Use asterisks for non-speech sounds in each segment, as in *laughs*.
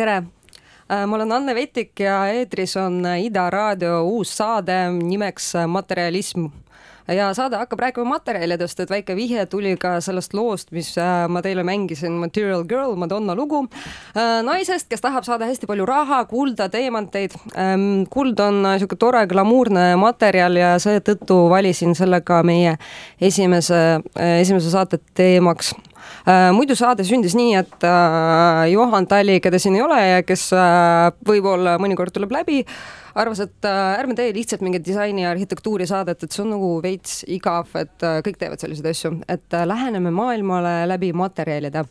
tere! Ma olen Anne Vetik ja eetris on Ida raadio uus saade nimeks Materjalism ja saade hakkab rääkima materjalidest, et väike vihje tuli ka sellest loost, mis äh, ma teile mängisin, Material Girl, Madonna lugu. Äh, naisest, kes tahab saada hästi palju raha, kulda, teemanteid. Ähm, kuld on niisugune tore glamuurne materjal ja seetõttu valisin selle ka meie esimese, äh, esimese saate teemaks muidu saade sündis nii, et Johan Tali, keda siin ei ole ja kes võib-olla mõnikord tuleb läbi, arvas, et äh, ärme tee lihtsalt mingit disaini ja arhitektuuri saadet, et see on nagu veits igav, et äh, kõik teevad selliseid asju, et äh, läheneme maailmale läbi materjalide.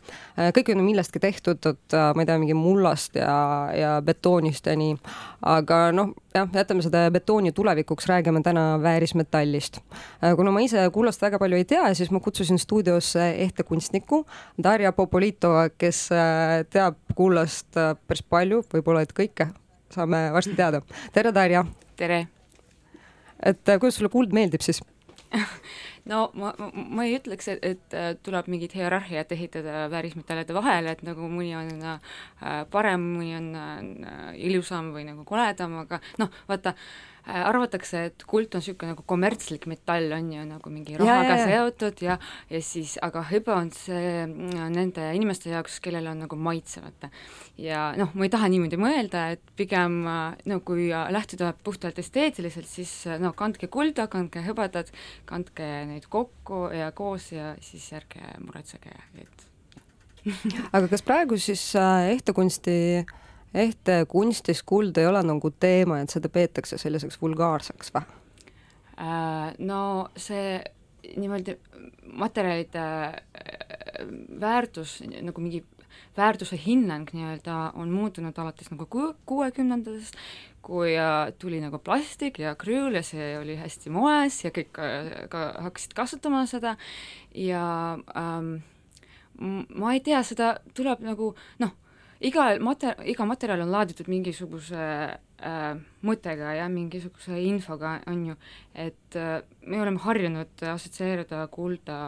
kõik on ju millestki tehtud, et ma ei tea, mingi mullast ja, ja betoonist ja nii. aga noh, jah, jätame seda betooni tulevikuks, räägime täna väärismetallist. kuna ma ise kullast väga palju ei tea, siis ma kutsusin stuudiosse ehtekunstniku Darja Popolitova, kes teab kullast päris palju, võib-olla et kõike saame varsti teada. tere, Darja! tere! et äh, kuidas sulle kuld meeldib siis *laughs* no ma, ma ei ütleks, et, et äh, tuleb mingit hierarhiat ehitada väärismetallide vahele, et nagu mõni on äh, parem, mõni on ilusam või nagu koledam, aga noh, vaata äh,, Äh, arvatakse, et kuld on niisugune nagu kommertslik metall, on ju, nagu mingi rahaga ja, seotud ja ja siis, aga hõbe on see mm, nende inimeste jaoks, kellel on nagu maitse, vaata. ja noh, ma ei taha niimoodi mõelda, et pigem no kui lähtuda puhtalt esteetiliselt, siis no kandke kulda, kandke hõbedat, kandke neid kokku ja koos ja siis ärge muretsege, et aga kas praegu siis äh, ehtekunsti äh, ehk kunstis kuld ei ole nagu teema, et seda peetakse selliseks vulgaarseks või äh,? no see niimoodi materjalide äh, väärtus nagu mingi väärtuse hinnang nii-öelda on muutunud alates nagu kuuekümnendatest, kui äh, tuli nagu plastik ja krüül ja see oli hästi moes ja kõik ka hakkasid kasutama seda ja ähm, ma ei tea, seda tuleb nagu noh, iga mater-, iga materjal on laaditud mingisuguse äh, mõttega ja mingisuguse infoga, on ju, et äh, me oleme harjunud assotsieerida kulda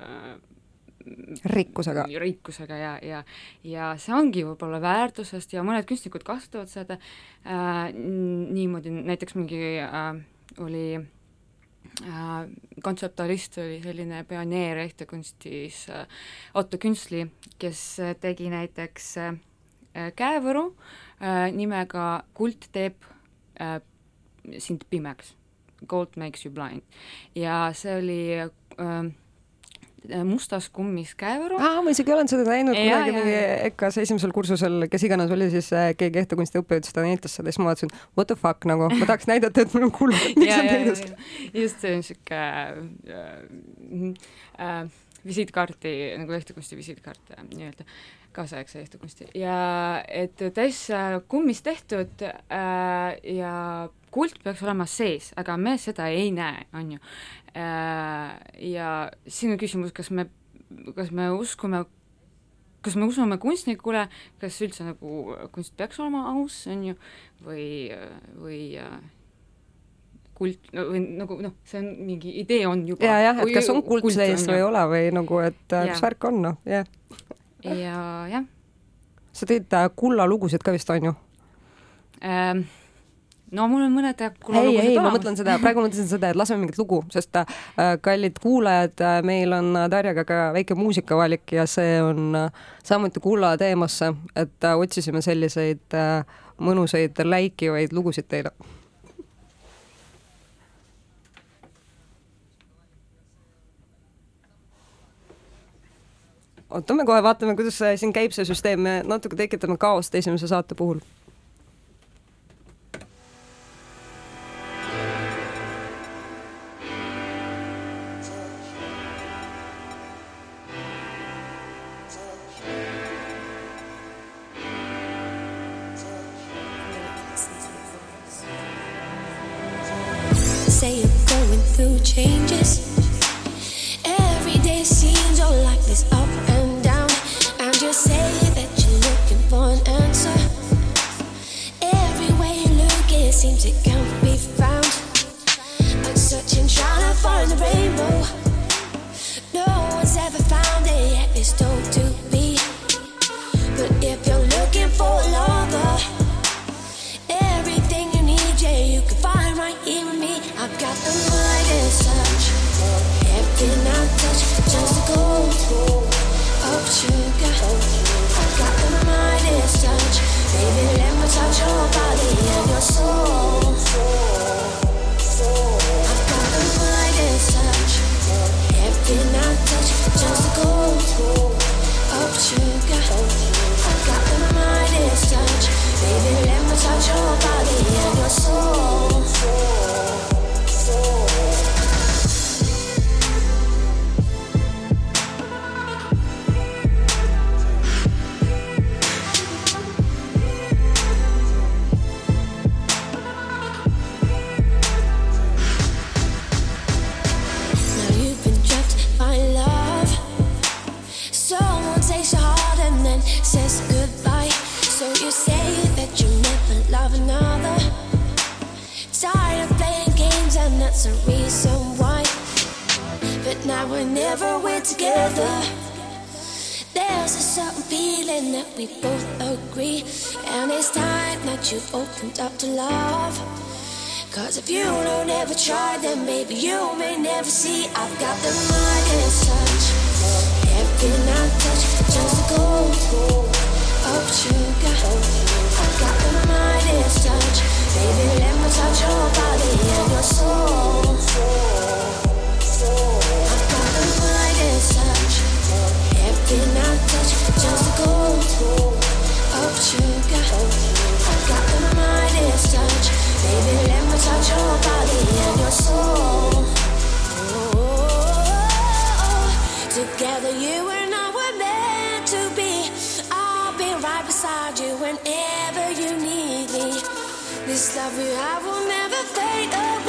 äh, rikkusega. rikkusega ja, ja, ja see ongi võib-olla väärtusest ja mõned kunstnikud kasutavad seda äh, niimoodi, näiteks mingi äh, oli äh, kontseptualist oli selline pioneer ehtekunstis äh, Otto Künstli, kes tegi näiteks äh, käevõru äh, nimega Kuld teeb äh, sind pimeks. Gold makes you blind. ja see oli mustas kummis käevõru. aa, ma isegi olen seda näinud ja, kunagi mingi EKA-s esimesel kursusel, kes iganes oli siis keegi ehtekunsti õppejõud seda näitas seda, siis ma vaatasin, what the fuck nagu, ma tahaks näidata, et mul on kullad, *laughs* miks on täides. just see on sihuke äh, äh, visiitkaarti nagu ehtekunsti visiitkaart nii-öelda kaasaegse ehtekunsti ja et täis kummist tehtud äh, ja kuld peaks olema sees, aga me seda ei näe, on ju äh,. ja siin on küsimus, kas me, kas me uskume kas me usume kunstnikule, kas üldse nagu kunst peaks olema aus, on ju, või, või äh, kult või nagu noh, see on mingi idee on juba. ja jah, et kas on kuld sees või ei ole või nagu, et äh, mis värk on, noh, jah ja jah. sa teed äh, kullalugusid ka vist, on ju ähm,? no mul on mõned ei, ei, ma mõtlen seda, praegu mõtlesin seda, et laseme mingit lugu, sest äh, kallid kuulajad äh,, meil on Darjaga ka väike muusikavalik ja see on äh, samuti kulla teemasse, et äh, otsisime selliseid äh, mõnusaid läikivaid lugusid teile ootame kohe, vaatame, kuidas siin käib see süsteem, me natuke tekitame kaost esimese saate puhul seems it can't be found. I'm searching, trying to find the rainbow. No one's ever found it yet, it's told to be. But if you're looking for a lover, everything you need, yeah, you can find right here with me. I've got the lightest touch, everything I touch, turns to gold. Oh, sugar, I've got the lightest touch, baby let me touch your body and your soul. Whenever we're together, there's a certain feeling that we both agree. And it's time that you've opened up to love. Cause if you don't ever try, then maybe you may never see. I've got the Midas touch. Everything I touch turns to gold. Oh, sugar. I've got the Midas touch. Baby, let me touch your body and your soul. I've Oh, you and your soul. Oh, together, you and I were meant to be. I'll be right beside you whenever you need me. This love we have will never fade away.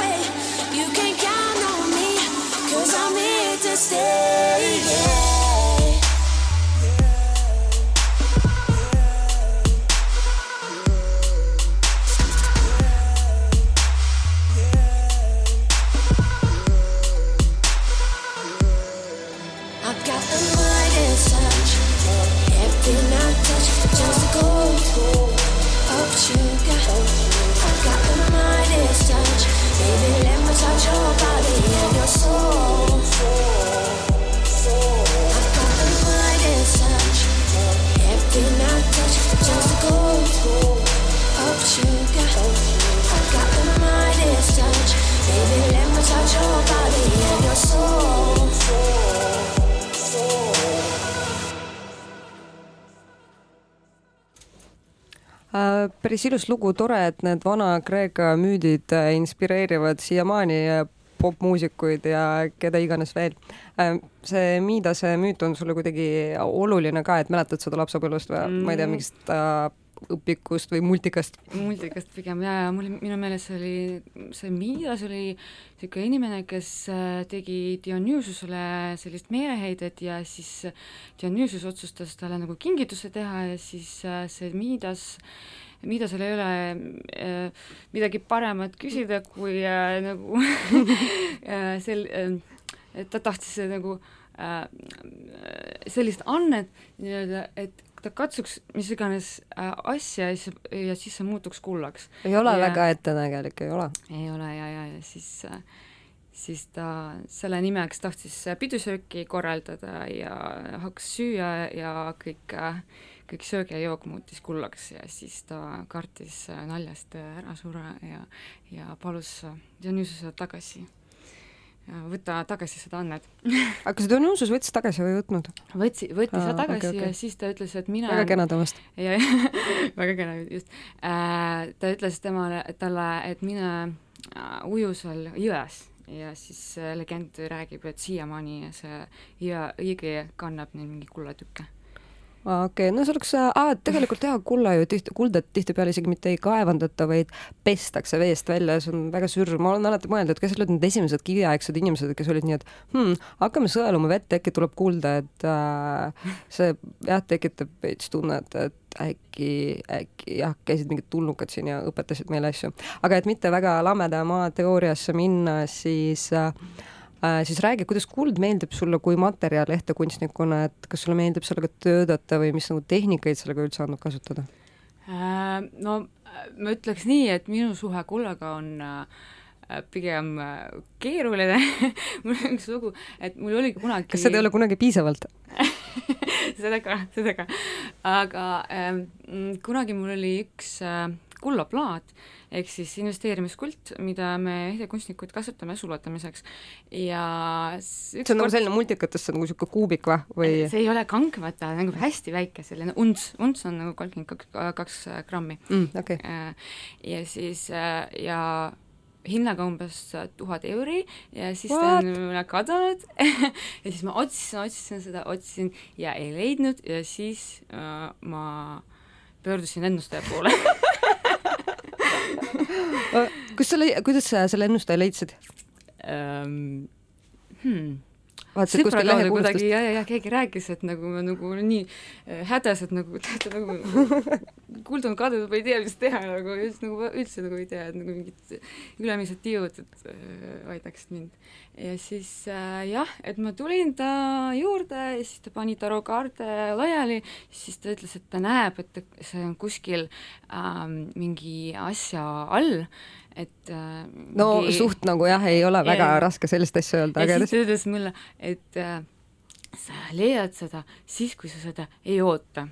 Your body and your soul. Päris ilus lugu, tore, et need Vana-Kreeka müüdid äh, inspireerivad siiamaani äh, popmuusikuid ja keda iganes veel. see Miidase müüt on sulle kuidagi oluline ka, et mäletad seda lapsepõlvest või mm. ma ei tea, mingist äh, õpikust või multikast? multikast pigem ja, ja mul, minu meelest see oli, see Miidas oli niisugune inimene, kes äh, tegi Dionysusele sellist meeleheidet ja siis Dionysus otsustas talle nagu kingituse teha ja siis äh, see Miidas Miidasel ei ole äh, midagi paremat küsida, kui äh, nagu *laughs* äh, sel- äh,, ta tahtis äh, nagu äh, sellist annet nii-öelda, et ta katsuks mis iganes äh, asja ja siis, ja siis see muutuks kullaks. ei ole Ja- väga ettenägelik, ei ole. ei ole ja, ja, ja siis äh, siis ta selle nimeks tahtis pidusööki korraldada ja hakkas süüa ja kõik, kõik söög ja jook muutis kullaks ja siis ta kartis naljast ära surra ja, ja palus Dionysusele tagasi, võtta tagasi seda annet. *laughs* aga kas Dionysus võttis tagasi või ei võtnud? võtsi, võttis Aa, ta tagasi okei, okei. ja siis ta ütles, et mina väga kena temast. *laughs* *laughs* väga kena just äh, ta ütles temale talle et mine äh, uju seal jões ja siis äh, legend räägib et siiamaani see jõe õige kannab neid mingi kullatükke okei okay., no see oleks äh,, tegelikult jah, kulla ju tihti, kulda tihtipeale isegi mitte ei kaevandata, vaid pestakse veest välja ja see on väga sürr, ma olen alati mõelnud, et kes olid need esimesed kiviaegsed inimesed, kes olid nii, et hmm, hakkame sõeluma vett, äkki tuleb kulda, et äh, see jah, tekitab veits tunnet, et äkki, äkki jah, käisid mingid tulnukad siin ja õpetasid meile asju. aga et mitte väga lameda maa teooriasse minna, siis Äh, siis räägi, kuidas kuld meeldib sulle kui materjal ehtekunstnikuna, et kas sulle meeldib sellega töötada või mis nagu tehnikaid sellega üldse annab kasutada? äh, no äh, ma ütleks nii et minu suhe kullaga on äh, pigem äh, keeruline *laughs* mul on üks lugu et mul oli kunagi kas seda ei ole kunagi piisavalt? *laughs* seda ka, seda ka. aga ähm, kunagi mul oli üks äh, kullaplaat ehk siis investeerimiskult, mida me ehtekunstnikud kasutame sulatamiseks ja see on nagu selline multikates, see on nagu niisugune kuubik või, või...? see ei ole kank, vaata, nagu hästi väike, selline unts, unts on nagu kolmkümmend kaks, kaks grammi mm,. Okay. Äh, ja siis äh, ja hinnaga umbes tuhat euri ja siis What? ta on kadunud *laughs* ja siis ma otsisin, otsisin seda, otsisin ja ei leidnud ja siis äh, ma pöördusin ennustaja poole *laughs* kus sa, kuidas sa selle ennustaja leidsid um,? Hmm vaatasid kuskil lehekuulutust? ja, ja, ja keegi rääkis, et nagu ma nagu nii äh, hädas, et nagu *laughs* teate nagu kuld on kadunud, ma ei tea, mis teha nagu just nagu üldse nagu ei tea, et nagu mingid ülemised tiiud, et äh, aidaksid mind. ja siis äh, jah, et ma tulin ta juurde ja siis ta pani tarokaarte laiali, siis ta ütles, et ta näeb, et see on kuskil ähm, mingi asja all et äh, no mingi... suht nagu jah, ei ole väga ja, raske sellist asja öelda. ja siis ta ütles mulle, et äh, sa leiad seda siis, kui sa seda ei oota.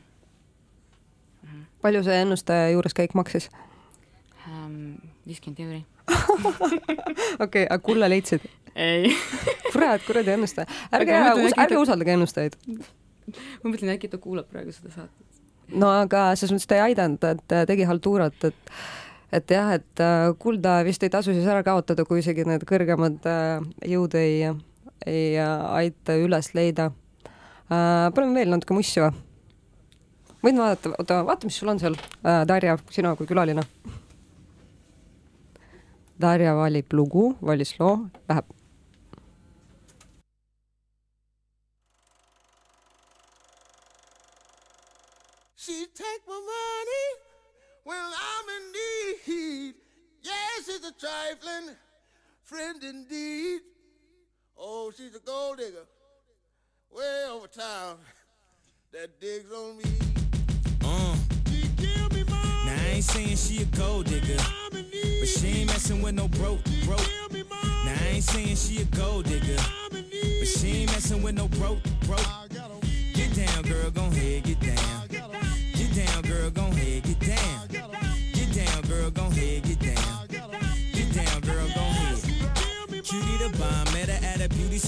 Palju see ennustaja juures käik maksis? Ähm, viiskümmend euri. *laughs* okei, aga kulla leidsid? ei *laughs* kurat, kuradi ennustaja. ärge, ärge ta... usaldage ennustajaid. *laughs* ma mõtlen, äkki ta kuulab praegu seda saadet. no aga selles mõttes ta ei aidanud, et tegi haltuurat, et et jah, et äh, kulda vist ei tasu siis ära kaotada, kui isegi need kõrgemad äh, jõud ei, ei äh, aita üles leida. paneme veel natuke mussi või? võin vaadata, oota, vaata, mis sul on seal, Darja, sina kui külaline. Darja valib lugu, valis loo, läheb She take my money when I'm in need. Yes, she's a trifling friend indeed. Oh, she's a gold digger way over town that digs on me. Uh. Now I ain't saying she a gold digger, but she ain't messing with no broke, broke. Now I ain't saying she a gold digger, but she ain't messing with no broke, broke. Get down, girl, gon' head, get down. Get down, girl, gon' head, get down. Girl, gon' head,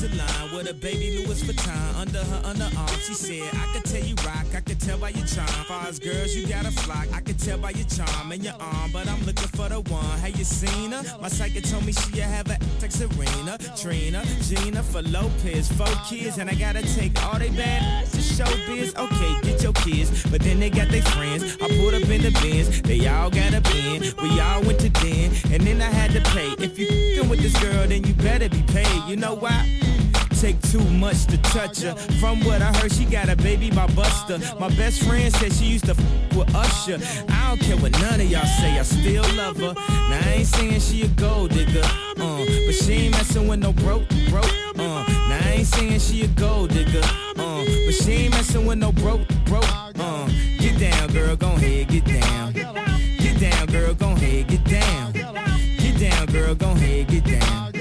salon with a baby Louis Vuitton under her underarm. She said, I could tell you rock, I could tell by your charm. Far girls, you got a flock, I could tell by your charm and your arm, but I'm looking for the one. Have you seen her? My psychic told me she have a like Serena, Trina, Gina for Lopez, four kids, and I gotta take all they bad to show biz. Okay, get your kids, but then they got their friends. I pulled up in the bins, they all got a bin. We all went to den, and then I had to pay. If you with this girl, then you better be paid. You know why? Take too much to touch her. From what I heard, she got a baby by Buster. My best friend said she used to f with Usher. I don't care what none of y'all say, I still love her. Now I ain't saying she a gold digger, uh, but she ain't messing with no broke, broke. Uh, now I ain't saying she a gold digger, uh, but she ain't messing with no broke, broke. Uh, get down, girl, gon' head, get down. Get down, girl, gon' head, get down. Get down, girl, gon' head, get down.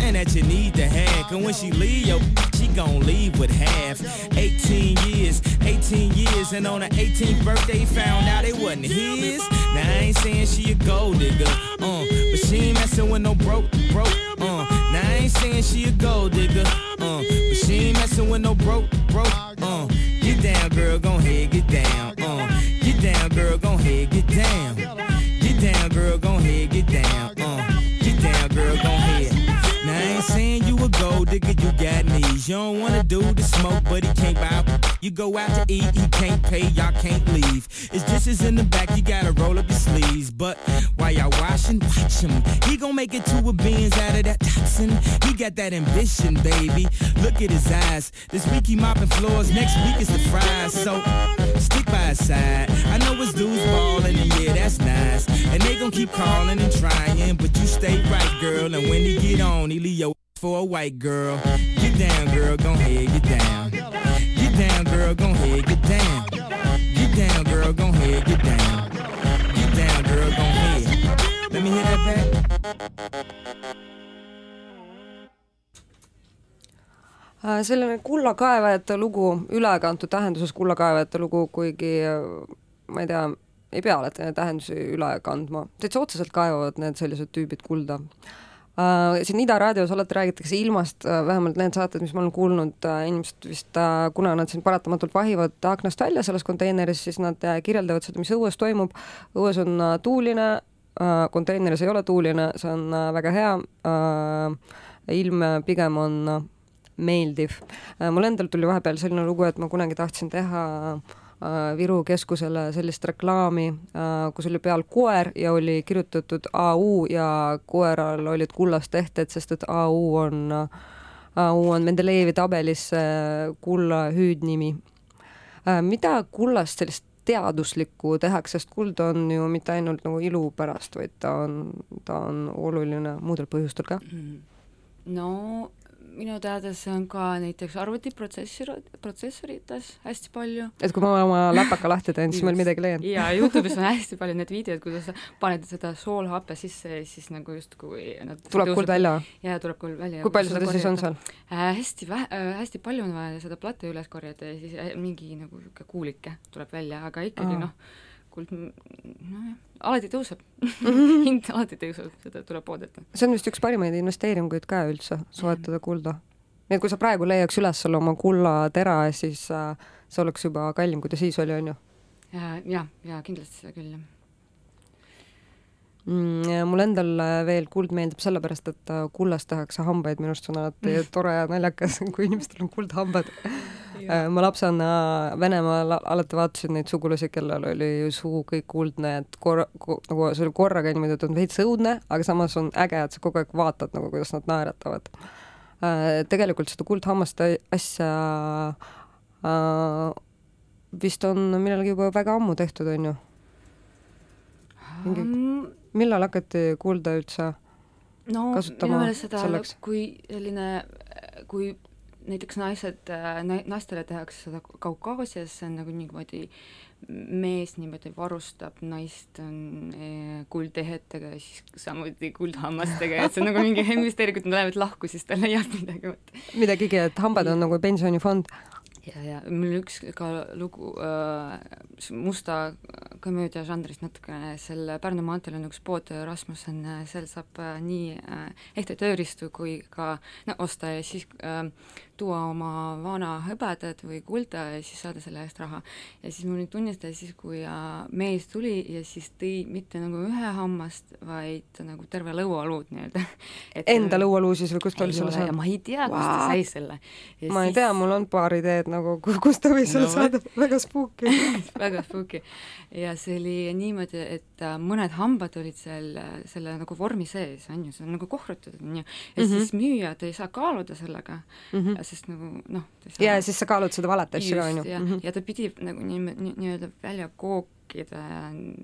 Something that you need to have. Cause when she leave, yo, she gon' leave with half. 18 years, 18 years, and on her 18th birthday, found out it wasn't his. Now I ain't saying she a gold digger, uh, but she ain't messing with no broke, broke, uh. Now I ain't saying she a gold digger, uh, but she ain't messing with no broke, broke, uh. Get down, girl, gon' head, get down, uh. Get down, girl, gon' digger, you got knees. You don't wanna do the smoke, but he can't buy You go out to eat, he can't pay, y'all can't leave. His dishes in the back, you gotta roll up your sleeves. But while y'all washing, watch him. He gon' make it to a beans out of that toxin. He got that ambition, baby. Look at his eyes. This week he mopping floors, next week is the fries. So stick by his side. I know his dudes ballin', and yeah, that's nice. And they gon' keep calling and trying, but you stay right, girl. And when he get on, he leave your for a white girl. Get down, girl, gon' head, get down. Get down, girl, gon' head, get down. Get down, girl, gon' head, get down. Get down, girl, gon' head. Let me hear that back. Äh, selline kullakaevajate lugu, ülekantud tähenduses kullakaevajate lugu, kuigi äh, ma ei tea, ei pea alati neid tähendusi üle kandma, täitsa otseselt kaevavad need sellised tüübid kulda. Siin Ida raadios alati räägitakse ilmast uh,, vähemalt need saated, mis ma olen kuulnud uh,, inimesed vist kuna nad siin paratamatult vahivad aknast välja selles konteineris, siis nad kirjeldavad seda, mis õues toimub. õues on tuuline konteineris ei ole tuuline, see on väga hea ilm pigem on meeldiv. mul endal tuli vahepeal selline lugu, et ma kunagi tahtsin teha äh, Viru keskusele sellist reklaami, äh, kus oli peal koer ja oli kirjutatud AU ja koeral olid kullast tehted, sest et AU on, AU on Mendelejevi tabelis kulla hüüdnimi. Äh, mida kullast sellist teaduslikku tehakse, sest kuld on ju mitte ainult nagu ilu pärast, vaid ta on, ta on oluline muudel põhjustel ka. no minu teada see on ka näiteks arvutiprotsessor, protsessorites hästi palju. et kui ma oma läpaka lahti teen, siis ma midagi leian? jaa, Youtube'is on *laughs* hästi palju need videod, kuidas sa paned seda soolhappe sisse ja siis nagu justkui nad tuleb kuld välja? jaa, tuleb kuld välja. kui palju seda siis on seal äh,? hästi vähe äh,, hästi palju on vaja seda plate üles korjata ja siis äh, mingi nagu niisugune kuulike tuleb välja, aga ikkagi noh, kuld, nojah, alati tõuseb *laughs* hind alati tõuseb, seda tuleb oodata. see on vist üks parimaid investeeringuid ka üldse, soetada kulda. nii et kui sa praegu leiaks üles selle oma kullatera, siis äh, see oleks juba kallim, kui ta siis oli, on ju? ja, ja, ja kindlasti seda küll, jah mm,. Mul endal äh, veel kuld meeldib sellepärast, et äh, kullast tehakse hambaid, minu arust on alati *laughs* tore ja naljakas, *laughs* kui inimestel on kuldhambad ma lapsena Venemaal alati vaatasin neid sugulasi, kellel oli suu kõik kuldne, et korra, nagu see oli korraga niimoodi, et on veits õudne, aga samas on äge, et sa kogu aeg vaatad nagu, kuidas nad naeratavad. Äh, tegelikult seda kuldhammaste asja äh, vist on millalgi juba väga ammu tehtud, on ju? mingi, millal hakati kulda üldse no, kasutama selleks? kui selline, kui näiteks naised, äh, naistele tehakse seda Kaukaasias, see on nagu niimoodi, mees niimoodi varustab naist on eh, kuldtehetega ja siis samuti kuldhammastega, et see on nagu mingi investeering, kui nad lähevad lahku, siis ta leiab midagi. midagigi, et hambad on nagu pensionifond ja, ja mul üks ka lugu äh, musta komöödia žanrist natukene, seal Pärnu maanteel on üks pood Rasmussen, seal saab äh, nii äh, ehte tööriistu kui ka no osta ja siis äh, tuua oma vana hõbedat või kulda ja siis saada selle eest raha. ja siis ma nüüd tunnistan siis, kui äh, mees tuli ja siis tõi mitte nagu ühe hammast, vaid nagu terve lõualuud nii-öelda. *laughs* Enda lõualuu siis või kust ta oli selle saanud? ma ei tea, kust ta sai selle. ma siis... ei tea, mul on paar ideed nagu, kust ta võis no, saada, väga spooky *laughs* väga spooky. ja see oli niimoodi, et äh, mõned hambad olid seal selle nagu vormi sees, on ju, see on nagu kohrutud, on ju, ja mm -hmm. siis müüjad ei saa kaaluda sellega mm, -hmm sest nagu noh. ja siis sa kaalud seda valet asja ka, on ju. Mm -hmm. ja ta pidi nagu nii-öelda nii, nii, nii välja kookida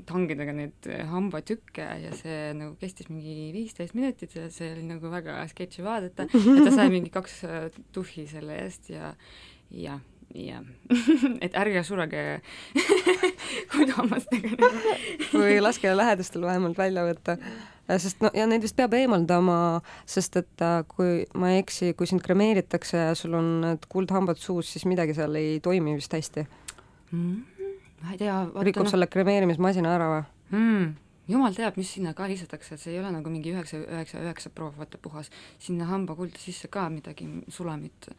tangidega neid hambatükke ja see nagu kestis mingi viisteist minutit ja see oli nagu väga sketši vaadata ja ta sai *laughs* mingi kaks äh, tuhhi selle eest ja, ja jah *laughs* et ärge surege *laughs* kudahammastega või laske lähedastel vähemalt välja võtta sest no ja neid vist peab eemaldama, sest et äh, kui ma ei eksi, kui sind kremeeritakse ja sul on need kuldhambad suus, siis midagi seal ei toimi vist hästi mm,. ma ei tea. rikub no. selle kremeerimismasina ära või mm.? Jumal teab, mis sinna ka lisatakse, et see ei ole nagu mingi üheksa, üheksa, üheksa proov, vaata puhas. sinna hambakulda sisse ka midagi sulamit.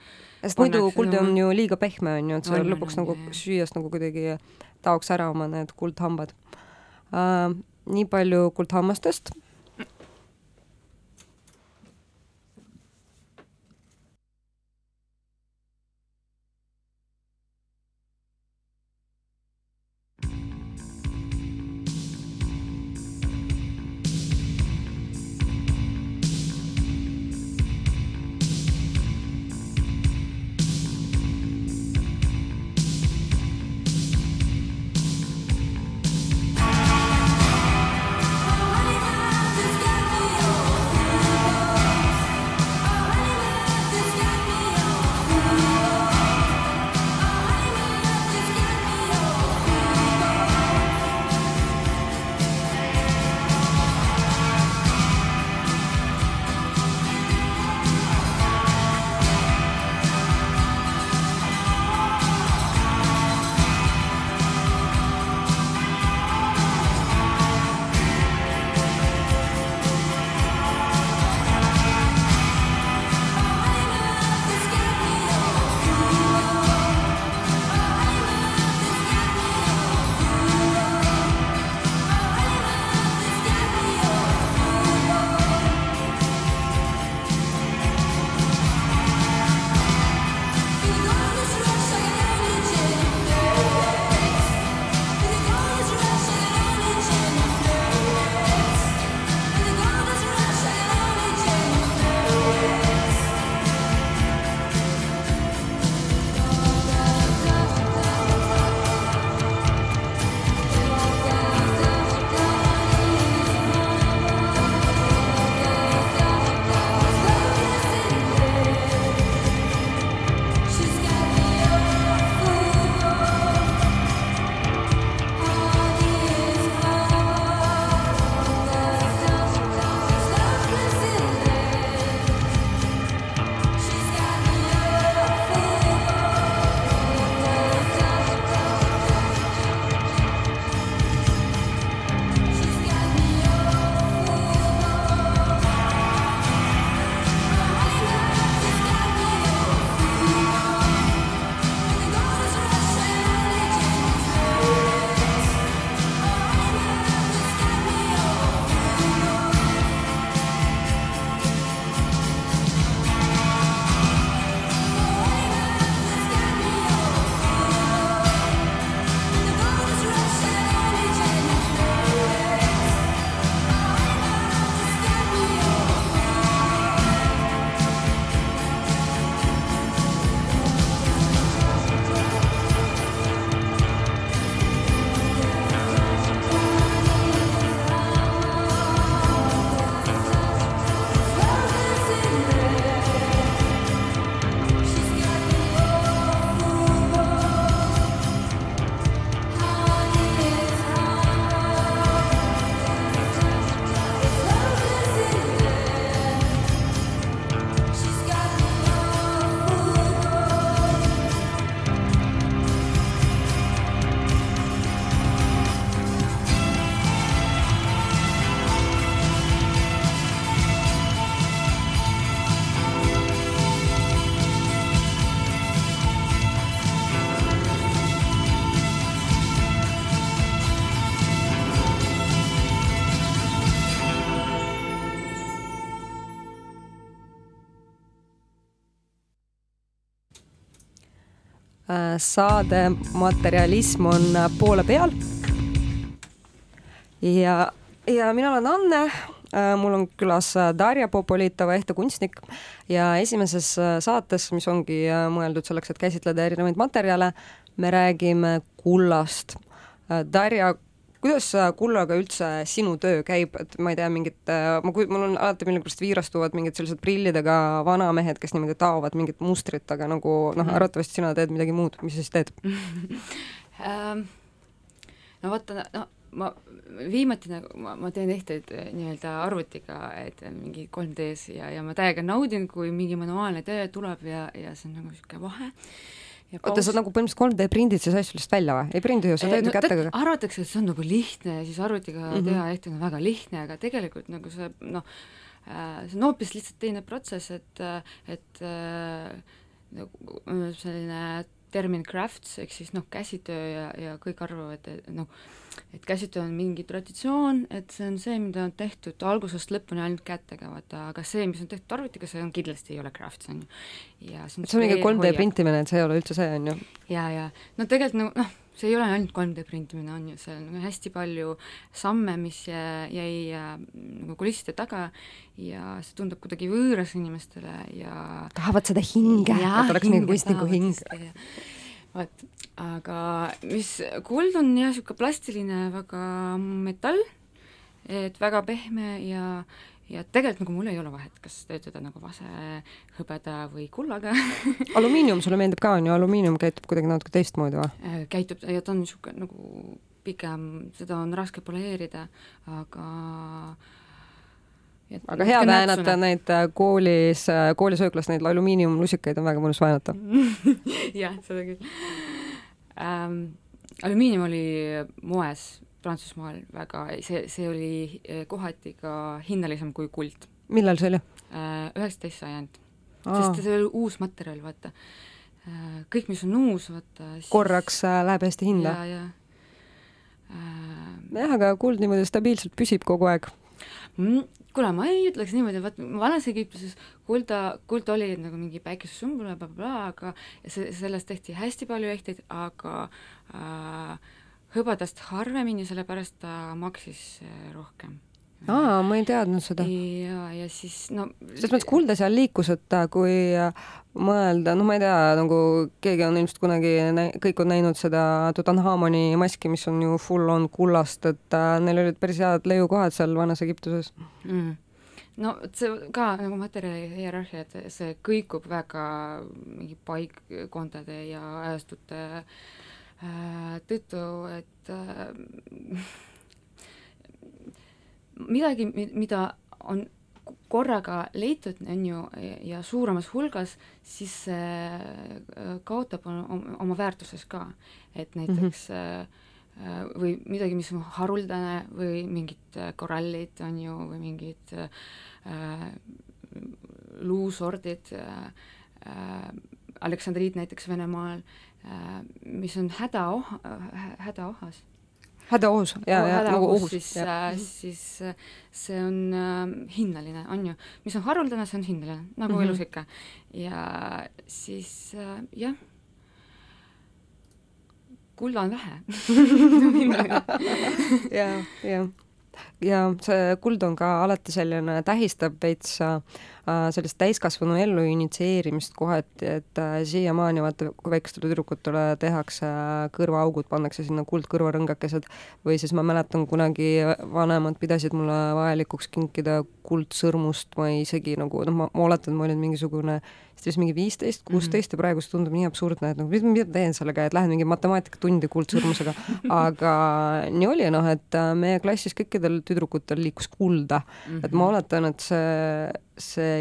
sest muidu kuld on ju liiga pehme, on ju, et see lõpuks nagu süües nagu kuidagi taoks ära oma need kuldhambad uh,. nii palju kuldhammastest saade Materialism on poole peal. ja, ja mina olen Anne mul on külas Darja Popolitova, ehte kunstnik ja esimeses saates, mis ongi mõeldud selleks, et käsitleda erinevaid materjale, me räägime kullast. Darja, kuidas kullaga üldse sinu töö käib, et ma ei tea, mingit, ma, mul on alati millegipärast viirastuvad mingid sellised prillidega vanamehed, kes niimoodi taovad mingit mustrit, aga nagu noh, mhm. arvatavasti sina teed midagi muud, mis sa siis teed? *laughs* Ähm, no vaata, no ma viimati nagu, ma, ma teen ehteid eh, nii-öelda arvutiga, et mingi 3D-s ja, ja ma täiega naudin, kui mingi manuaalne töö tuleb ja, ja see on nagu niisugune vahe oota, sa nagu põhimõtteliselt 3D prindid siis asju lihtsalt välja või? ei prindi ju, sa teed ju no, kätega. arvatakse, et see on nagu lihtne ja siis arvutiga mm -hmm. teha ehti on väga lihtne, aga tegelikult nagu see noh, äh, see on hoopis lihtsalt teine protsess, et, et äh, nagu selline termin crafts ehk siis noh, käsitöö ja, ja kõik arvavad, et noh, et käsitöö on mingi traditsioon, et see on see, mida on tehtud algusest lõpuni ainult kätega, vaata, aga see, mis on tehtud arvutiga, see on kindlasti ei ole crafts, on ju. ja see on, see on mingi 3D printimine, et see ei ole üldse see, on ju? ja, ja no tegelikult nagu noh, see ei ole ainult 3D printimine, on ju, seal on hästi palju samme, mis jäi äh, nagu kulisside taga ja see tundub kuidagi võõras inimestele ja tahavad seda hinge, et oleks mingi kunstniku hing. vot, aga mis, kuld on jah, niisugune plastiline väga metall, et väga pehme ja ja tegelikult nagu mul ei ole vahet, kas töötada nagu vase, hõbeda või kullaga *laughs* alumiinium sulle meeldib ka, on ju, alumiinium käitub kuidagi natuke teistmoodi või? Äh, käitub ja ta on niisugune nagu pikem, seda on raske poleerida, aga et aga hea väänata neid äh, koolis, äh, koolisööklas neid alumiiniumlusikaid on väga mõnus väänata *laughs* jah, seda küll ähm,. alumiinium oli moes Prantsusmaal väga, see, see oli eh, kohati ka hinnalisem kui kuld. millal see oli? Äh, üheksateist sajand. sest see oli uus materjal, vaata. Äh, kõik, mis on uus, vaata siis... korraks äh, läheb hästi hinda? jaa. jah, aga kuld niimoodi stabiilselt püsib kogu aeg mm,? kuule, ma ei ütleks niimoodi, vaat vanas Egiptuses kulda, kuld oli nagu mingi päikesesumbul ja blablabla, aga see, sellest tehti hästi palju ehteid, aga äh, hõbedast harvemini, sellepärast ta maksis äh, rohkem. aa, ma ei teadnud seda. ja, ja siis no selles mõttes kulda seal liikus, et äh, kui äh, mõelda, noh, ma ei tea, nagu keegi on ilmselt kunagi, kõik on näinud seda Tutankhamoni maski, mis on ju full on kullast, et äh, neil olid päris head leiukohad seal vanas Egiptuses mm no see ka nagu materjali hierarhia, et see kõikub väga mingi paikkondade ja ajastute Äh, tõttu, et äh, midagi, mida on korraga leitud, on ju, ja suuremas hulgas, siis see äh, kaotab oma väärtuses ka. et näiteks mm -hmm. või midagi, mis on haruldane või mingid korallid, on ju, või mingid äh, luusordid äh,, Aleksandriit näiteks Venemaal äh,, Äh, mis on hädaoh-, hädaohas. hädaohus, jaa, jaa, nagu ohus. siis, äh, siis äh, see on äh, hinnaline, on ju. mis on haruldane, see on hinnaline, nagu mm -hmm. elus ikka. ja siis äh, jah, kulda on vähe ja, ja ja see kuld on ka alati selline, tähistab veits äh, Äh, sellist täiskasvanu ellu initsieerimist kohati, et äh, siiamaani vaata, kui väikestele tüdrukutele tehakse äh, kõrvaaugud, pannakse sinna kuldkõrvarõngakesed või siis ma mäletan kunagi vanemad pidasid mulle vajalikuks kinkida kuldsõrmust, ma isegi nagu noh, ma, oletan, et ma olin mingisugune siis mingi viisteist, kuusteist ja praegu see tundub nii absurdne, et nagu mida ma teen sellega, et lähen mingi matemaatikatundi kuldsõrmusega, *laughs* aga nii oli noh, et meie klassis kõikidel tüdrukutel liikus kulda. -hmm. et ma oletan, et see see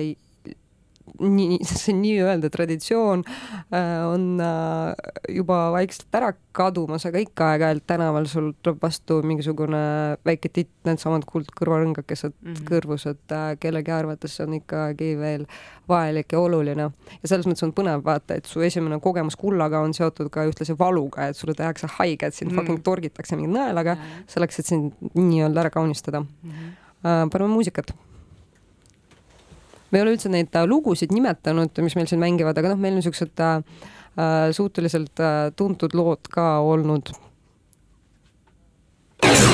nii, *laughs* see nii-öelda traditsioon äh, on äh, juba vaikselt ära kadumas, aga ikka aeg-ajalt tänaval sul tuleb vastu mingisugune väike titt, needsamad kuldkõrvarõngakesed mm -hmm. kõrvus, et äh, kellegi arvates see on ikkagi veel vajalik ja oluline. ja selles mõttes on põnev vaata, et su esimene kogemus kullaga on seotud ka ühtlasi valuga, et sulle tehakse haiget, sind mm -hmm. fucking torgitakse mingi nõelaga mm -hmm. selleks, et sind nii-öelda ära kaunistada mm. -hmm. paneme muusikat me ei ole üldse neid äh, lugusid nimetanud, mis meil siin mängivad, aga noh, meil on niisugused äh, äh, suhteliselt äh, tuntud lood ka olnud.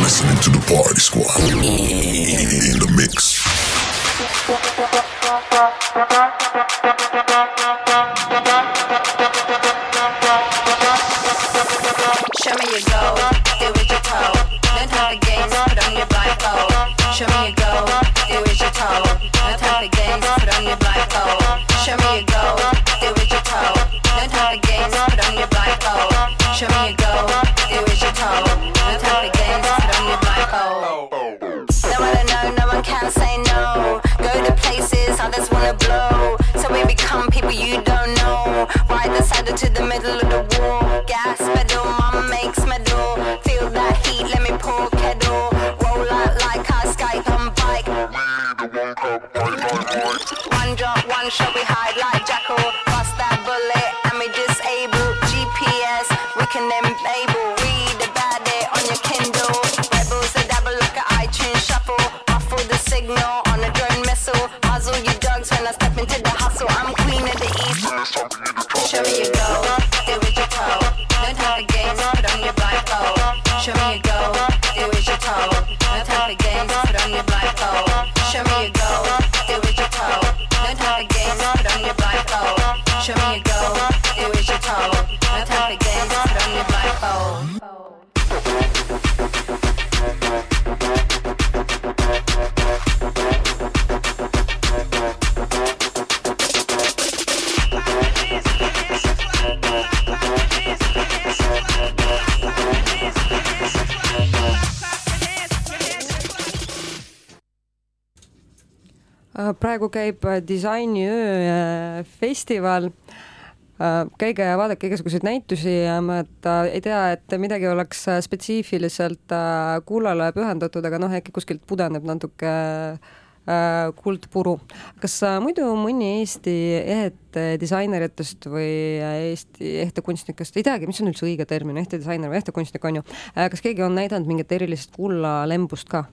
Listening to the Party Squad in the mix. Show me your go, do it your toe. No time for games, put on your blindfold. Show me your go, do it your toe. No time for games, show me how käib äh, disainiöö äh, festival. käige ja vaadake igasuguseid näitusi, ma et, äh, ei tea, et midagi oleks äh, spetsiifiliselt äh, kullale pühendatud, aga noh, äkki kuskilt pudeneb natuke äh, kuldpuru. kas äh, muidu mõni Eesti ehete disaineritest või äh, Eesti ehtekunstnikest, ei teagi, mis on üldse õige termin, ehtedisainer või ehtekunstnik on ju, kas keegi on näidanud mingit erilist kullalembust ka?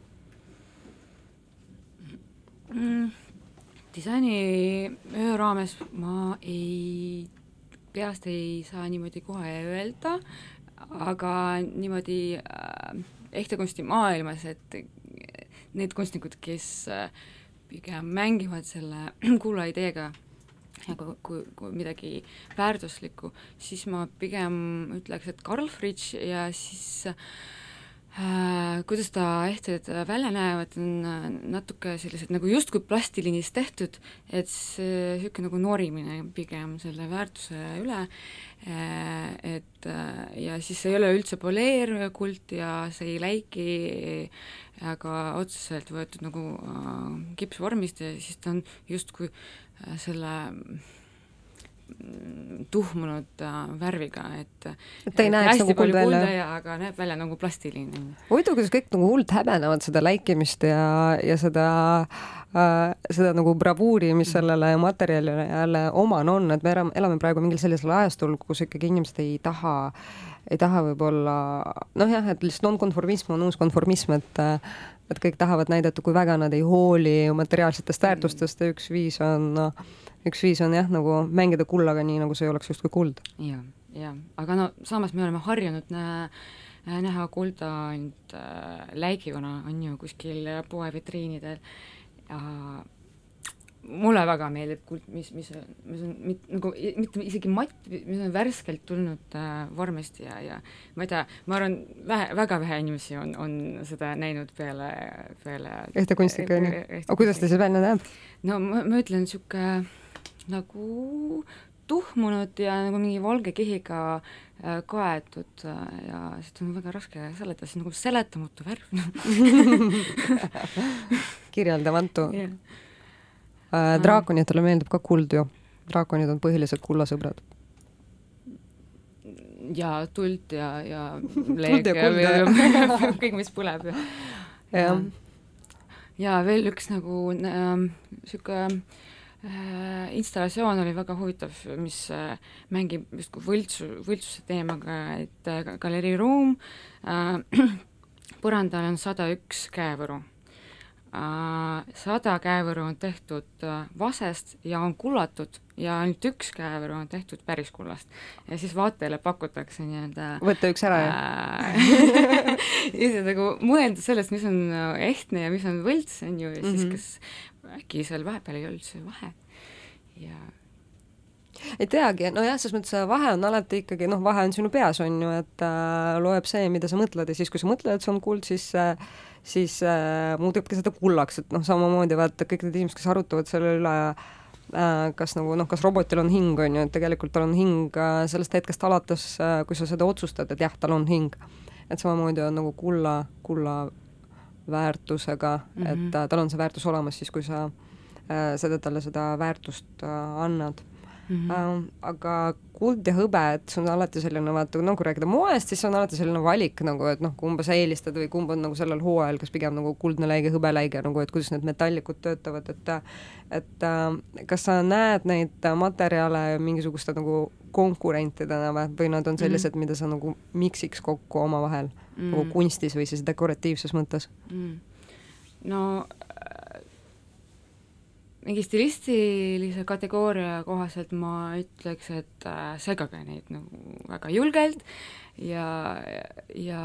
mm, disainiöö raames ma ei, peast ei saa niimoodi kohe öelda, aga niimoodi äh, ehtekunsti maailmas, et need kunstnikud, kes äh, pigem mängivad selle *clears throat* kulla ideega nagu kui, kui midagi väärtuslikku, siis ma pigem ütleks, et Carl Fritsch ja siis Äh, kuidas ta ehted välja näevad, on äh, natuke sellised nagu justkui plastilinist tehtud, et see niisugune nagu norimine pigem selle väärtuse üle, äh, et ja siis ei ole üldse poleerkult ja see ei läiki, aga otseselt võetud nagu kipsvormist ja siis ta on justkui selle tuhmunud äh, värviga, et ta ei näeks hästi nagu kuld välja. aga näeb välja nagu plastiline. huvitav, kuidas kõik nagu hullult häbenevad seda läikimist ja, ja seda äh, seda nagu bravuuri, mis sellele materjalile jälle omane on, et me elame, elame praegu mingil sellisel ajastul, kus ikkagi inimesed ei taha ei taha võib-olla noh, jah, et lihtsalt nonkonformism on uus konformism, et et kõik tahavad näidata, kui väga nad ei hooli materiaalsetest väärtustest ja üks viis on noh, üks viis on jah, nagu mängida kullaga nii, nagu see ei oleks justkui kuld. ja, ja aga no samas me oleme harjunud nä, näha kulda ainult äh, läigivana, on ju, kuskil poevitriinidel ja mulle väga meeldib kuld, mis, mis, mis on mit, nagu mitte isegi matt, mis on värskelt tulnud äh, vormist ja, ja ma ei tea, ma arvan, vähe, väga vähe inimesi on, on seda näinud peale, peale ehtekunstnik on ju. aga kuidas ta siis välja näeb? no ma, ma ütlen, niisugune nagu tuhmunud ja nagu mingi valge kihiga äh, kaetud äh, ja seda on väga raske seletada, see on nagu seletamatu värv *laughs* kirjeldamatu yeah. äh,. draakonitele meeldib ka kuld ju. draakonid on põhilised kullasõbrad. ja tuld ja, *laughs* ja leeg ja ja, ja, ja- ja kõik, mis põleb ja jah, ja veel üks nagu niisugune äh, installatsioon oli väga huvitav, mis äh, mängib justkui võltsu, võltsuse teemaga, et äh, galerii ruum äh,, *clears throat* põrandal on sada üks käevõru sada käevõru on tehtud äh, vasest ja on kullatud ja ainult üks käevõru on tehtud päris kullast. ja siis vaatajale pakutakse nii-öelda võtta üks ära, jah? *laughs* ja siis nagu mõelda sellest, mis on äh, ehtne ja mis on võlts, on ju, ja siis mm -hmm. kas äkki seal vahepeal ei ole üldse vahe ja ei teagi, nojah, selles mõttes vahe on alati ikkagi noh, vahe on sinu peas, on ju, et äh, loeb see, mida sa mõtled ja siis, kui sa mõtled, et see on kuld, siis äh, siis äh, muutubki seda kullaks, et noh, samamoodi vaata kõik need inimesed, kes arutavad selle üle äh, kas nagu noh, kas robotil on hing, on ju, et tegelikult tal on hing äh, sellest hetkest alates äh,, kui sa seda otsustad, et jah, tal on hing. et samamoodi on nagu kulla, kulla väärtusega mm, -hmm. et äh, tal on see väärtus olemas siis, kui sa äh, seda, talle seda väärtust äh, annad mm. -hmm. aga kuld ja hõbe, et see on alati selline vaata, no kui rääkida moest, siis see on alati selline valik nagu, et noh, kumba sa eelistad või kumb on nagu sellel hooajal, kas pigem nagu kuldne läige, hõbeläige nagu, et kuidas need metallikud töötavad, et et äh, kas sa näed neid materjale mingisuguste nagu konkurentidena või, või nad on sellised mm, -hmm. mida sa nagu miksiks kokku omavahel mm -hmm. nagu kunstis või siis dekoratiivses mõttes mm? no mingi stilistilise kategooria kohaselt ma ütleks, et äh, segage neid nagu väga julgelt ja, ja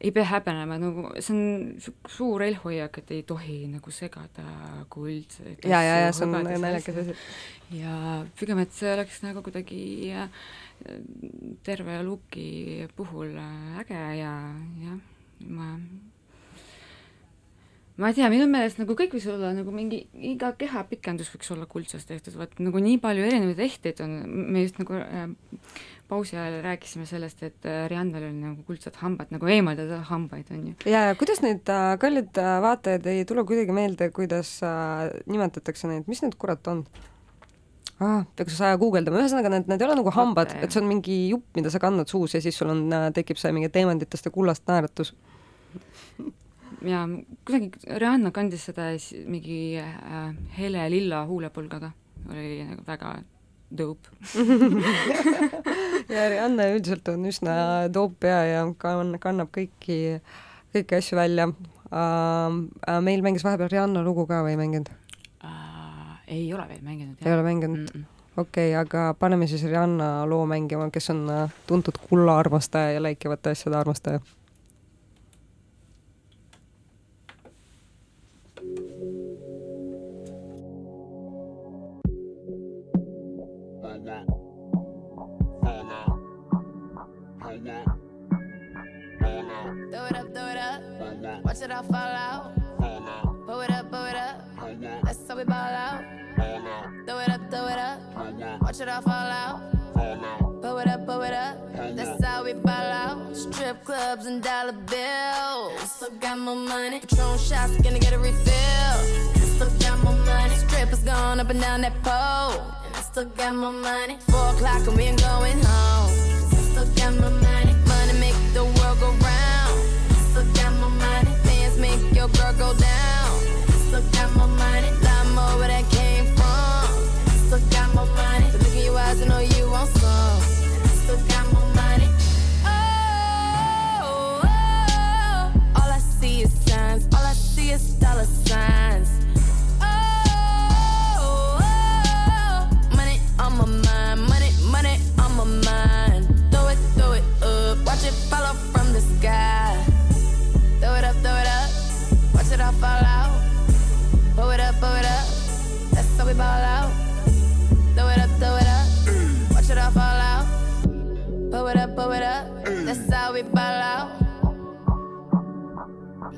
ei pea häbenema, nagu see on suur eelhoiak, et ei tohi nagu segada kuldseid ja, ja, ja see on naljakas asi. ja pigem, et see oleks nagu kuidagi äh, terve luki puhul äh, äge ja jah, ma ma ei tea, minu meelest nagu kõik võiks olla nagu mingi, iga kehapikendus võiks olla kuldsest tehtud, vaat nagu nii palju erinevaid ehteid on, me just nagu äh, pausi ajal rääkisime sellest, et äh, Riannal oli nagu kuldsed hambad, nagu eemaldada hambaid, on ju. ja, ja kuidas neid äh, kallid äh, vaatajad ei tule kuidagi meelde, kuidas äh, nimetatakse neid, mis need kurat on? ah, peaks aja guugeldama, ühesõnaga need, need ei ole nagu hambad, et see on mingi jupp, mida sa kannad suus ja siis sul on äh,, tekib see mingi teemantitest ja kullast naeratus *laughs* ja kuidagi Rihanna kandis seda mingi äh, hele lilla huulepulgaga, oli nagu väga dope *laughs* ja Rihanna üldiselt on üsna dope pea ja kann-, kannab kõiki, kõiki asju välja uh,. meil mängis vahepeal Rihanna lugu ka või ei mänginud uh,? ei ole veel mänginud. ei ole mänginud mm? -mm okei okay,, aga paneme siis Rihanna loo mängima, kes on äh, tuntud kulla armastaja ja läikivate asjade armastaja Watch it all fall out. Pull it up, pull it up. That's how we ball out. Throw it up, throw it up. Watch it all fall out. Pull it up, pull it up. That's how we ball out. Strip clubs and dollar bills. Still got more money. Patron shots, gonna get a refill. Still got more money. Strippers going up and down that pole. Still got more money. Four o'clock and we ain't going home. Still got more money. Go down. Still got my money, lot more where that came from. Still got my money, so look in your eyes, I know you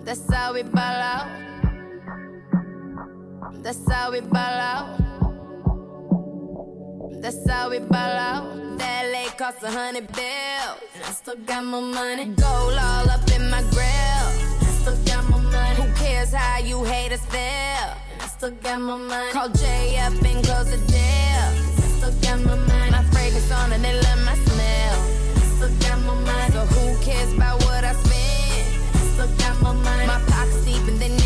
That's how we ball out. That's how we ball out. That's how we ball out. That LA cost a hundred bills. And I still got my money. Gold all up in my grill I still got my money. Who cares how you haters feel? I still got my money. Call J up and close the deal. I still got my money. My fragrance on and they love my smell. I still got my money. So who cares about what I spend? my mind. My pockets deep and then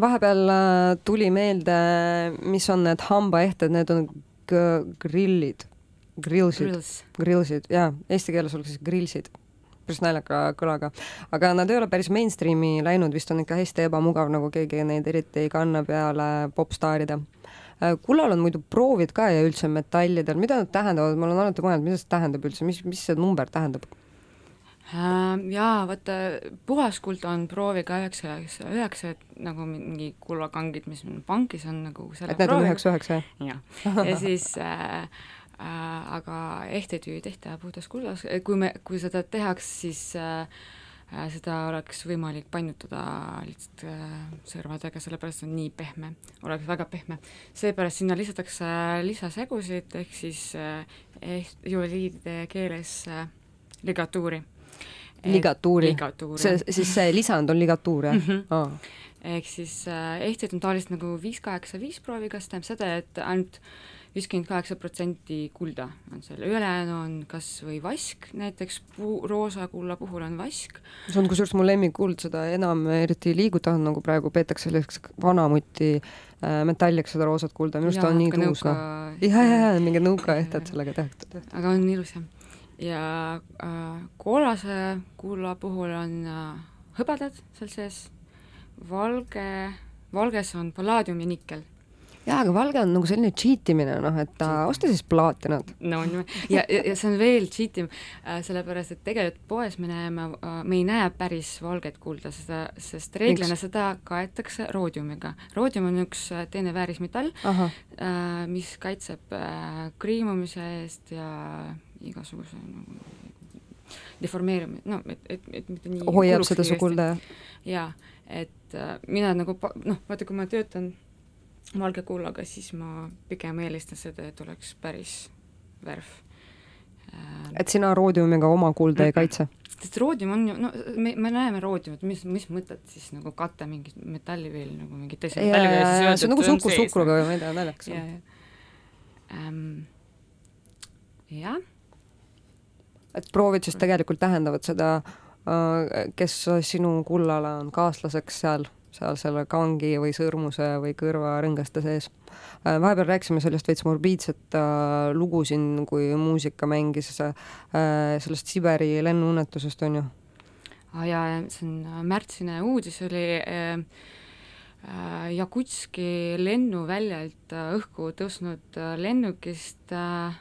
vahepeal äh, tuli meelde, mis on need hambaehted, need on grillid, grillsid, Grills. grillsid, jaa, eesti keeles oleks siis grillsid, päris naljaka kõlaga. aga nad ei ole päris mainstream'i läinud, vist on ikka hästi ebamugav, nagu keegi neid eriti ei kanna peale popstaaride. kullal on muidu proovid ka ja üldse metallidel, mida nad tähendavad, ma olen alati mõelnud, mida see tähendab üldse, mis, mis see number tähendab? Äh, jaa, vaata puhaskuld on prooviga üheksa, üheksa, et nagu mingi kullakangid, mis pankis on nagu selle et need on üheksa, üheksa, jah? jah, ja siis äh, äh, aga ehtetöö ei tehta puhtas kullas, kui me, kui seda tehaks, siis äh, äh, seda oleks võimalik painutada lihtsalt äh, sõrmedega, sellepärast see on nii pehme, oleks väga pehme. seepärast sinna lisatakse lisasegusid, ehk siis äh, ehk juveliidide keeles äh, ligatuuri. Ligatuuri, see, siis see lisand on ligatuur, jah Mhm. Aa. ehk siis äh, ehtid on tavaliselt nagu viis kaheksa viis prooviga, see tähendab seda, et ainult viiskümmend kaheksa protsenti kulda on seal, ülejäänu on kas või vask, näiteks puu, roosa kulla puhul on vask, see on kusjuures mu lemmikkuld, seda enam eriti ei liiguta, nagu praegu peetakse selliseks vanamuti äh, metalliks seda roosat kulda, minu arust ta on nii tuus, noh. ja, ja, ja mingid nõukaehted sellega tehtud. aga on ilus jah. Ja äh, kollase kulla puhul on äh, hõbedad seal sees, valge, valges on pallaadium ja nikkel. jaa, aga valge on nagu selline cheat imine, noh, et äh, osta siis plaatinat. no on ju, ja, ja, ja see on veel cheat im äh,, sellepärast et tegelikult poes me näeme äh,, me ei näe päris valget kulda, seda, sest reeglina Miks? seda kaetakse roodiumiga. roodium on üks äh, teine väärismetall äh,, mis kaitseb äh, kriimumise eest ja igasuguse nagu deformeerumise, no et, et, et mitte nii hoiab seda su kulda, jah? jaa, et äh, mina nagu noh, vaata kui ma töötan valge kullaga, siis ma pigem eelistan seda, et oleks päris värv äh,. et sina roodiumiga oma kulda ei kaitse? sest roodium on ju, no me, me näeme roodiumit, mis, mis mõtet siis nagu katta mingit metalli veel nagu mingi teise metalliga ja, ja see on nagu suhkur suhkruga või ma ei tea, naljakas ja, on. ja jah, et proovid siis tegelikult tähendavad seda, kes sinu kullale on kaaslaseks seal, seal selle kangi või sõrmuse või kõrvarõngaste sees. vahepeal rääkisime sellest veits morbiidset äh, lugu siin, kui muusika mängis äh, sellest Siberi lennuõnnetusest, on ju? ah, ja see on äh, märtsine uudis oli äh, äh, Jakutski lennuväljalt äh, õhku tõusnud äh, lennukist äh,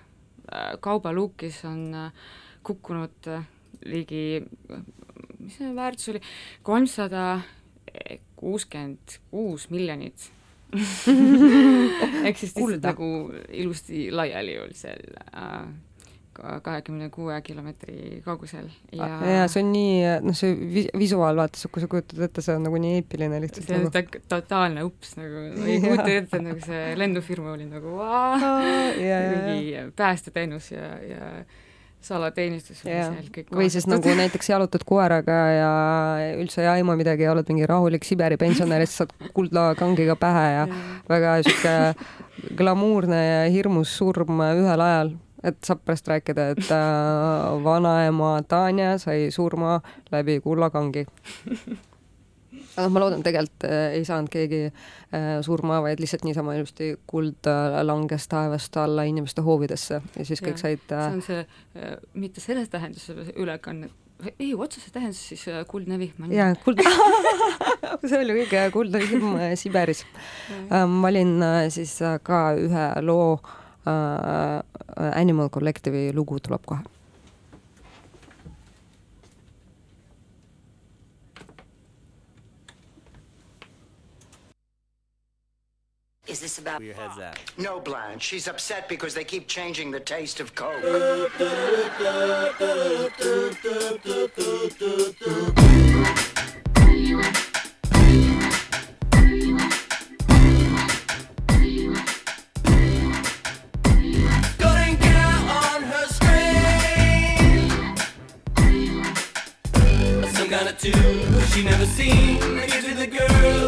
äh, kaubaluukis on äh, kukkunud äh, ligi, mis see väärtus oli, kolmsada kuuskümmend kuus miljonit. *laughs* Ehk siis lihtsalt nagu ilusti laiali oli seal äh, kahekümne kuue kilomeetri kaugusel ja, ja see on nii, noh, see vi- visuaal, vaata, kui sa kujutad ette, see on nagu nii eepiline lihtsalt see on nagu. ta- totaalne ups nagu, ei Jaa. kujuta ette, nagu see lennufirma oli nagu vaa, ja, ja, ja, mingi päästeteenus ja, ja salateenistus oli Jaa. seal kõik või siis nagu näiteks jalutad koeraga ja üldse ei aima midagi ja oled mingi rahulik Siberi pensionär ja siis saad kuldakangiga pähe ja väga sihuke glamuurne ja hirmus surm ühel ajal, et saab pärast rääkida, et äh, vanaema Tanja sai surma läbi kullakangi. *laughs* aga noh, ma loodan, tegelikult äh, ei saanud keegi äh, surma, vaid lihtsalt niisama ilusti kuld äh, langes taevast alla inimeste hoovidesse ja siis kõik Jaa. said see on see mitte selles tähenduses ülekanne, ei otseses tähenduses siis kuldne vihm on jaa, kuld *laughs* see oli kõige kuldne äh, Siberis. ma olin siis ka ühe loo äh, Animal Collective'i lugu tuleb kohe. Is this about your head's at? No, Blanche. She's upset because they keep changing the taste of Coke. Some kind of tune she never seen. I give to the girl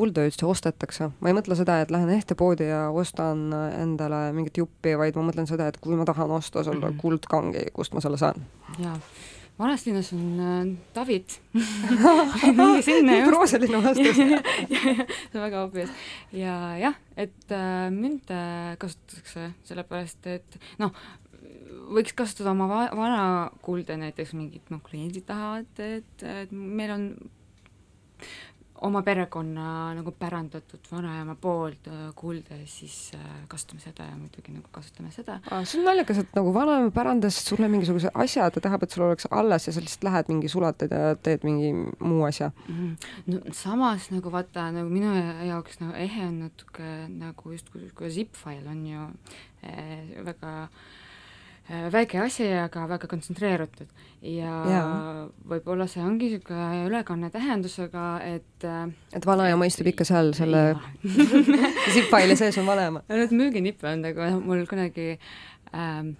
kuldööst ostetakse. ma ei mõtle seda, et lähen ehtepoodi ja ostan endale mingit juppi, vaid ma mõtlen seda, et kui ma tahan osta selle mm -hmm. kuldkangi, kust ma selle saan. jaa vanas linnas on äh, David *laughs* *laughs* minge sinna just. rooseline vastus *laughs* see on väga obvious. ja jah, et äh, münte kasutatakse sellepärast, et noh, võiks kasutada oma va vana kulda näiteks mingid, noh, kliendid tahavad, et, et meil on oma perekonna nagu pärandatud vanaema poolt äh, kuuldes, siis äh, kasutame seda ja muidugi nagu kasutame seda. see on naljakas, et nagu vanaema pärandas sulle mingisuguse asja, ta tahab, et sul oleks alles ja sa lihtsalt lähed mingi sulatad ja teed mingi muu asja mm. no samas nagu vaata, nagu minu jaoks nagu ehe on natuke nagu justkui, kui zip-fail on ju äh, väga Äh, väike asi, aga väga kontsentreeritud ja, ja. võib-olla see ongi niisugune ülekanne tähendusega, et äh, et vanaema istub ikka seal selle *laughs* zip-faili sees on vanaema. Need müüginippe on nagu mul kunagi ähm,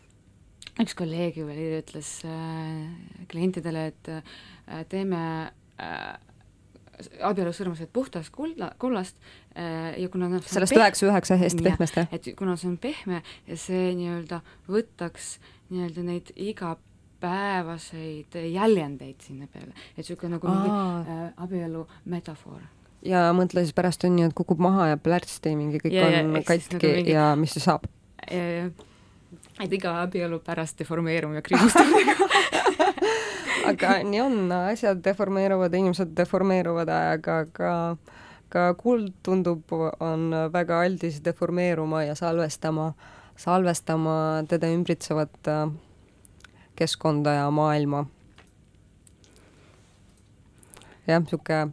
üks kolleeg ju veel ütles äh, klientidele, et äh, teeme äh, abielusõrmused puhtast kulla, kullast äh, ja kuna noh sellest üheksa üheksa hästi pehmest, jah? et kuna see on pehme see nii-öelda võtaks nii-öelda neid igapäevaseid jäljendeid sinna peale, et niisugune nagu mingi äh, abielu metafoor. Ja mõtle siis pärast on ju, et kukub maha ja plärtsti mingi kõik ja, on ja, katki nagu mingi... ja mis siis saab? et iga abielu pärast deformeerub ja kriimustub *laughs* *laughs* aga *laughs* nii on, asjad deformeeruvad, inimesed deformeeruvad ajaga, aga ka kuld tundub, on väga aldis deformeeruma ja salvestama, salvestama teda ümbritsevat äh, keskkonda ja maailma. jah, niisugune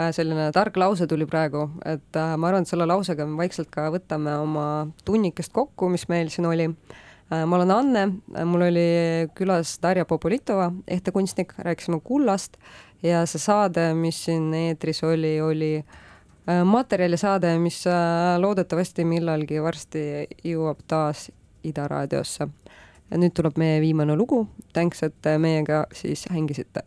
äh, selline tark lause tuli praegu, et äh, ma arvan, et selle lausega me vaikselt ka võtame oma tunnikest kokku, mis meil siin oli ma olen Anne, äh, mul oli külas Darja Popolitova, ehtekunstnik, rääkisime kullast ja see saade, mis siin eetris oli, oli äh, materjalisaade, mis loodetavasti millalgi varsti jõuab taas Ida raadiosse. ja nüüd tuleb meie viimane lugu, tänks, et meiega siis hängisite